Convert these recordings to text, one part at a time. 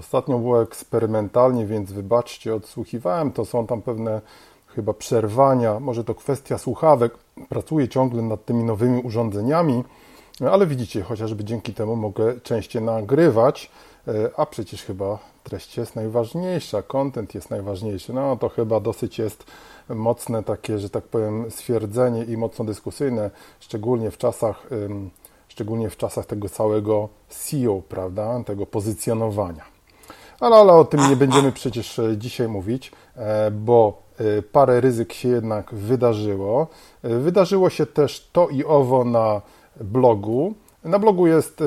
Ostatnio było eksperymentalnie, więc wybaczcie, odsłuchiwałem to. Są tam pewne chyba przerwania, może to kwestia słuchawek. Pracuję ciągle nad tymi nowymi urządzeniami, ale widzicie, chociażby dzięki temu mogę częściej nagrywać, e, a przecież chyba treść jest najważniejsza, content jest najważniejszy. No to chyba dosyć jest mocne takie, że tak powiem, stwierdzenie i mocno dyskusyjne, szczególnie w czasach, szczególnie w czasach tego całego SEO, prawda, tego pozycjonowania. Ale, ale o tym nie będziemy przecież e, dzisiaj mówić, e, bo e, parę ryzyk się jednak wydarzyło. Wydarzyło się też to i owo na blogu. Na blogu jest,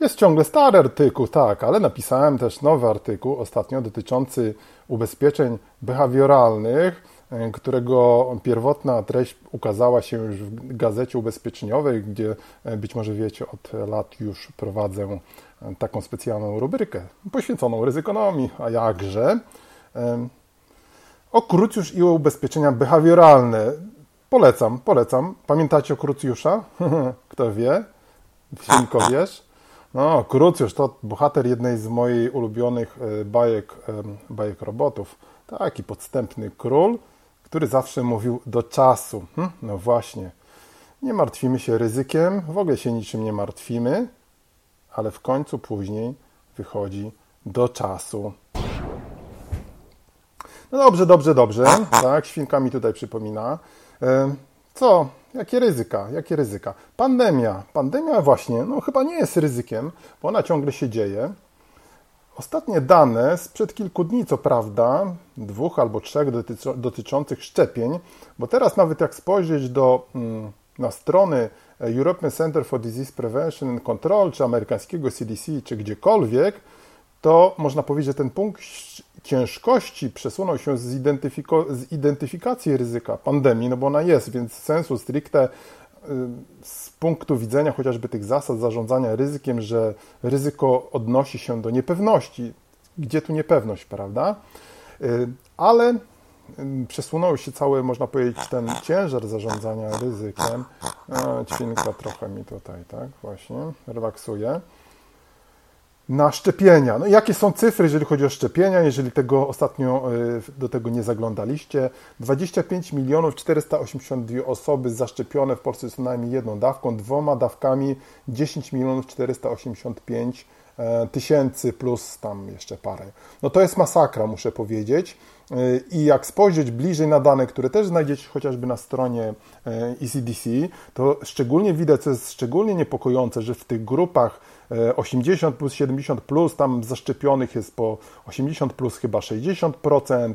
jest ciągle stary artykuł, tak, ale napisałem też nowy artykuł ostatnio dotyczący ubezpieczeń behawioralnych, którego pierwotna treść ukazała się już w gazecie ubezpieczeniowej, gdzie być może wiecie, od lat już prowadzę taką specjalną rubrykę poświęconą ryzykonomii, a jakże o krucjusz i o ubezpieczenia behawioralne. Polecam, polecam. Pamiętacie o krucjusza? Kto wie? Świnko wiesz? No, krucjusz to bohater jednej z moich ulubionych e, bajek, bajek robotów. Taki podstępny król, który zawsze mówił do czasu. Hm? No właśnie. Nie martwimy się ryzykiem, w ogóle się niczym nie martwimy ale w końcu później wychodzi do czasu. No dobrze, dobrze, dobrze. Tak, świnka mi tutaj przypomina. E, co? Jakie ryzyka? Jakie ryzyka? Pandemia. Pandemia właśnie, no chyba nie jest ryzykiem, bo ona ciągle się dzieje. Ostatnie dane sprzed kilku dni, co prawda, dwóch albo trzech dotyczących szczepień, bo teraz nawet jak spojrzeć do, mm, na strony European Center for Disease Prevention and Control, czy amerykańskiego CDC, czy gdziekolwiek, to można powiedzieć, że ten punkt ciężkości przesunął się z, z identyfikacji ryzyka pandemii, no bo ona jest, więc sensu stricte y, z punktu widzenia chociażby tych zasad zarządzania ryzykiem, że ryzyko odnosi się do niepewności. Gdzie tu niepewność, prawda? Y, ale przesunął się cały, można powiedzieć, ten ciężar zarządzania ryzykiem. Ćwinka trochę mi tutaj, tak, właśnie, relaksuje. Na szczepienia. No jakie są cyfry, jeżeli chodzi o szczepienia, jeżeli tego ostatnio e, do tego nie zaglądaliście? 25 milionów 482 osoby zaszczepione w Polsce co najmniej jedną dawką, dwoma dawkami 10 milionów 485 e, tysięcy plus tam jeszcze parę. No to jest masakra, muszę powiedzieć. I jak spojrzeć bliżej na dane, które też znajdziecie chociażby na stronie ECDC, e to szczególnie widać, co jest szczególnie niepokojące, że w tych grupach 80 e, plus 70 plus, tam zaszczepionych jest po 80 plus chyba 60%,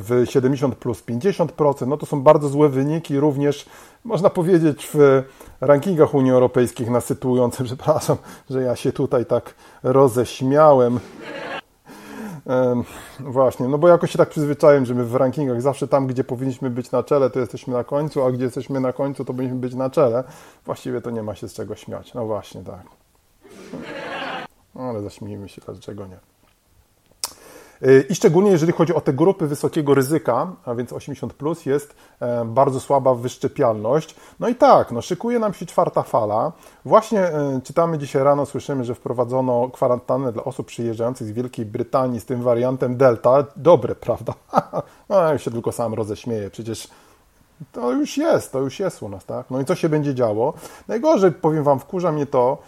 w 70 plus 50%. No to są bardzo złe wyniki, również można powiedzieć w rankingach Unii Europejskiej nasytujące. Przepraszam, że ja się tutaj tak roześmiałem. Właśnie, no bo jakoś się tak przyzwyczaiłem, że my w rankingach zawsze tam, gdzie powinniśmy być na czele, to jesteśmy na końcu, a gdzie jesteśmy na końcu, to powinniśmy być na czele. Właściwie to nie ma się z czego śmiać. No właśnie, tak. Ale zaśmiejmy się, dlaczego nie. Y, I szczególnie jeżeli chodzi o te grupy wysokiego ryzyka, a więc 80, plus, jest e, bardzo słaba wyszczepialność. No i tak, no szykuje nam się czwarta fala. Właśnie e, czytamy dzisiaj rano, słyszymy, że wprowadzono kwarantannę dla osób przyjeżdżających z Wielkiej Brytanii z tym wariantem Delta. Dobre, prawda? No, ja się tylko sam roześmieję. Przecież to już jest, to już jest u nas, tak? No i co się będzie działo? Najgorzej, powiem Wam, wkurza mnie to,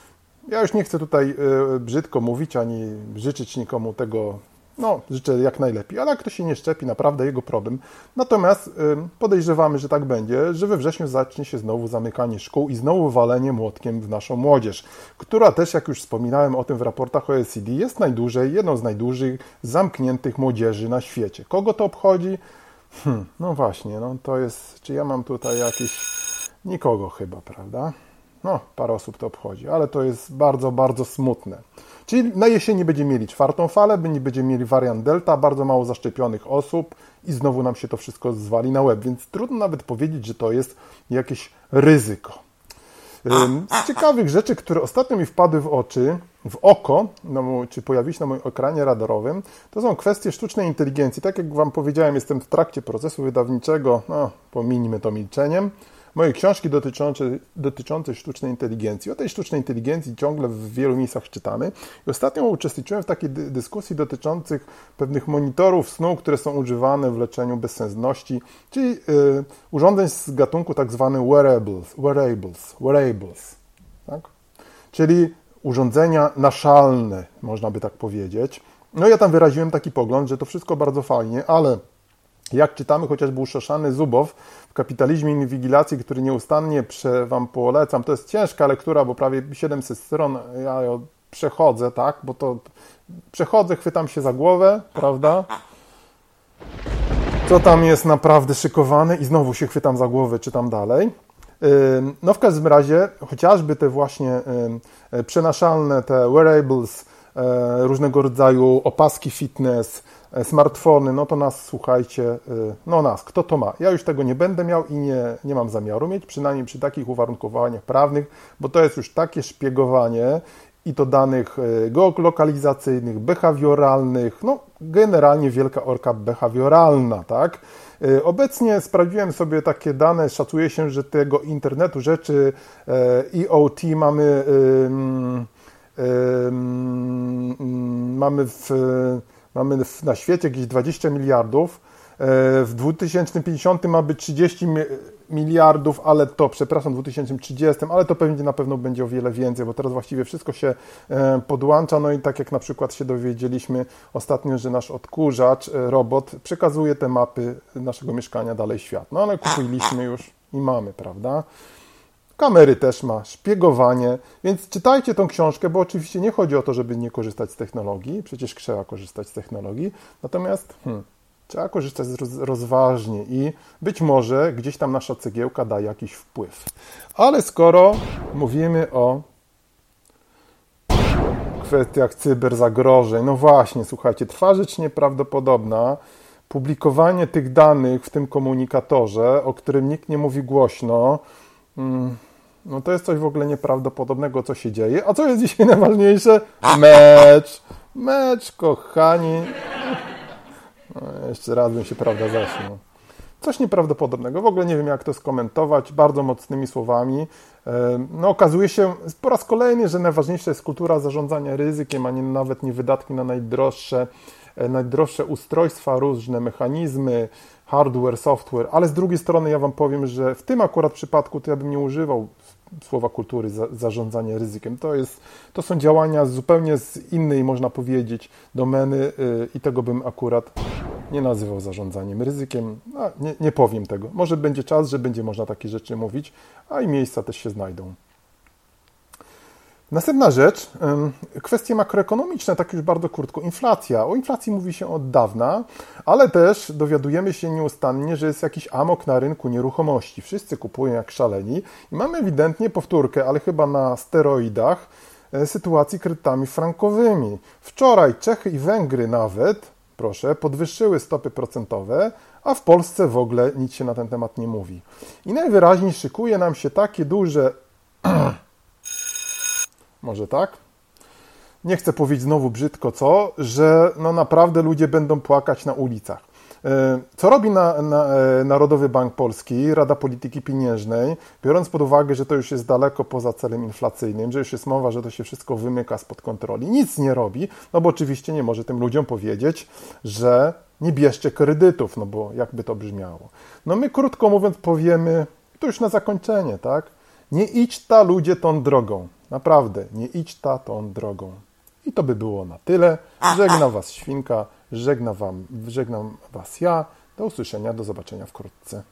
ja już nie chcę tutaj y, brzydko mówić, ani życzyć nikomu tego no, życzę jak najlepiej, ale jak ktoś się nie szczepi, naprawdę jego problem. Natomiast podejrzewamy, że tak będzie, że we wrześniu zacznie się znowu zamykanie szkół i znowu walenie młotkiem w naszą młodzież, która też, jak już wspominałem o tym w raportach OECD, jest najdłużej, jedną z najdłużej zamkniętych młodzieży na świecie. Kogo to obchodzi? Hmm, no właśnie, no to jest, czy ja mam tutaj jakiś... Nikogo chyba, prawda? No, parę osób to obchodzi, ale to jest bardzo, bardzo smutne. Czyli na jesieni będziemy mieli czwartą falę, będziemy mieli wariant delta, bardzo mało zaszczepionych osób i znowu nam się to wszystko zwali na łeb, więc trudno nawet powiedzieć, że to jest jakieś ryzyko. Z ciekawych rzeczy, które ostatnio mi wpadły w oczy, w oko, no, czy pojawiły się na moim ekranie radarowym, to są kwestie sztucznej inteligencji. Tak jak Wam powiedziałem, jestem w trakcie procesu wydawniczego, no, pominijmy to milczeniem, moje książki dotyczące, dotyczące sztucznej inteligencji. O tej sztucznej inteligencji ciągle w wielu miejscach czytamy. I ostatnio uczestniczyłem w takiej dyskusji dotyczących pewnych monitorów snu, które są używane w leczeniu bezsensowności, czyli y, urządzeń z gatunku tak zwany wearables, wearables, wearables tak? czyli urządzenia naszalne, można by tak powiedzieć. No ja tam wyraziłem taki pogląd, że to wszystko bardzo fajnie, ale jak czytamy chociażby u Szoszany Zubow w Kapitalizmie Inwigilacji, który nieustannie prze, Wam polecam, to jest ciężka lektura, bo prawie 700 stron, ja ją przechodzę, tak, bo to przechodzę, chwytam się za głowę, prawda, co tam jest naprawdę szykowane? I znowu się chwytam za głowę, czytam dalej. No w każdym razie, chociażby te właśnie przenaszalne, te wearables, e, różnego rodzaju opaski fitness, E, smartfony, no to nas, słuchajcie, e, no nas, kto to ma? Ja już tego nie będę miał i nie, nie mam zamiaru mieć, przynajmniej przy takich uwarunkowaniach prawnych, bo to jest już takie szpiegowanie i to danych e, geolokalizacyjnych, behawioralnych, no generalnie wielka orka behawioralna, tak? Obecnie sprawdziłem sobie takie dane, szacuje się, że tego internetu rzeczy IoT mamy, mamy w Mamy na świecie jakieś 20 miliardów. E, w 2050 ma być 30 miliardów, ale to, przepraszam, w 2030, ale to pewnie na pewno będzie o wiele więcej, bo teraz właściwie wszystko się e, podłącza. No i tak jak na przykład się dowiedzieliśmy ostatnio, że nasz odkurzacz, e, robot, przekazuje te mapy naszego mieszkania dalej świat. No ale kupiliśmy już i mamy, prawda? Kamery też ma, szpiegowanie, więc czytajcie tą książkę, bo oczywiście nie chodzi o to, żeby nie korzystać z technologii, przecież trzeba korzystać z technologii, natomiast hmm, trzeba korzystać roz, rozważnie i być może gdzieś tam nasza cegiełka da jakiś wpływ. Ale skoro mówimy o kwestiach cyberzagrożeń, no właśnie, słuchajcie, trwa rzecz nieprawdopodobna. Publikowanie tych danych w tym komunikatorze, o którym nikt nie mówi głośno, no to jest coś w ogóle nieprawdopodobnego, co się dzieje. A co jest dzisiaj najważniejsze? Mecz. Mecz, kochani. No, jeszcze raz bym się prawda zaśmiał. Coś nieprawdopodobnego. W ogóle nie wiem, jak to skomentować. Bardzo mocnymi słowami. No, okazuje się po raz kolejny, że najważniejsza jest kultura zarządzania ryzykiem, a nie nawet nie wydatki na najdroższe, najdroższe ustrojstwa, różne mechanizmy, hardware, software, ale z drugiej strony ja Wam powiem, że w tym akurat przypadku to ja bym nie używał słowa kultury za, zarządzania ryzykiem. To, jest, to są działania zupełnie z innej, można powiedzieć, domeny yy, i tego bym akurat nie nazywał zarządzaniem ryzykiem. No, nie, nie powiem tego. Może będzie czas, że będzie można takie rzeczy mówić, a i miejsca też się znajdą. Następna rzecz, kwestie makroekonomiczne, tak już bardzo krótko. Inflacja. O inflacji mówi się od dawna, ale też dowiadujemy się nieustannie, że jest jakiś amok na rynku nieruchomości. Wszyscy kupują jak szaleni i mamy ewidentnie powtórkę, ale chyba na steroidach, e, sytuacji kredytami frankowymi. Wczoraj Czechy i Węgry nawet, proszę, podwyższyły stopy procentowe, a w Polsce w ogóle nic się na ten temat nie mówi. I najwyraźniej szykuje nam się takie duże może tak? Nie chcę powiedzieć znowu brzydko co, że no naprawdę ludzie będą płakać na ulicach. E, co robi na, na, e, Narodowy Bank Polski, Rada Polityki Pieniężnej, biorąc pod uwagę, że to już jest daleko poza celem inflacyjnym, że już jest mowa, że to się wszystko wymyka spod kontroli, nic nie robi, no bo oczywiście nie może tym ludziom powiedzieć, że nie bierzcie kredytów, no bo jakby to brzmiało. No my krótko mówiąc powiemy, to już na zakończenie, tak? Nie idź ta ludzie tą drogą. Naprawdę, nie idź ta tą drogą. I to by było na tyle. Żegnam Was Świnka, żegnam, wam, żegnam Was ja. Do usłyszenia, do zobaczenia wkrótce.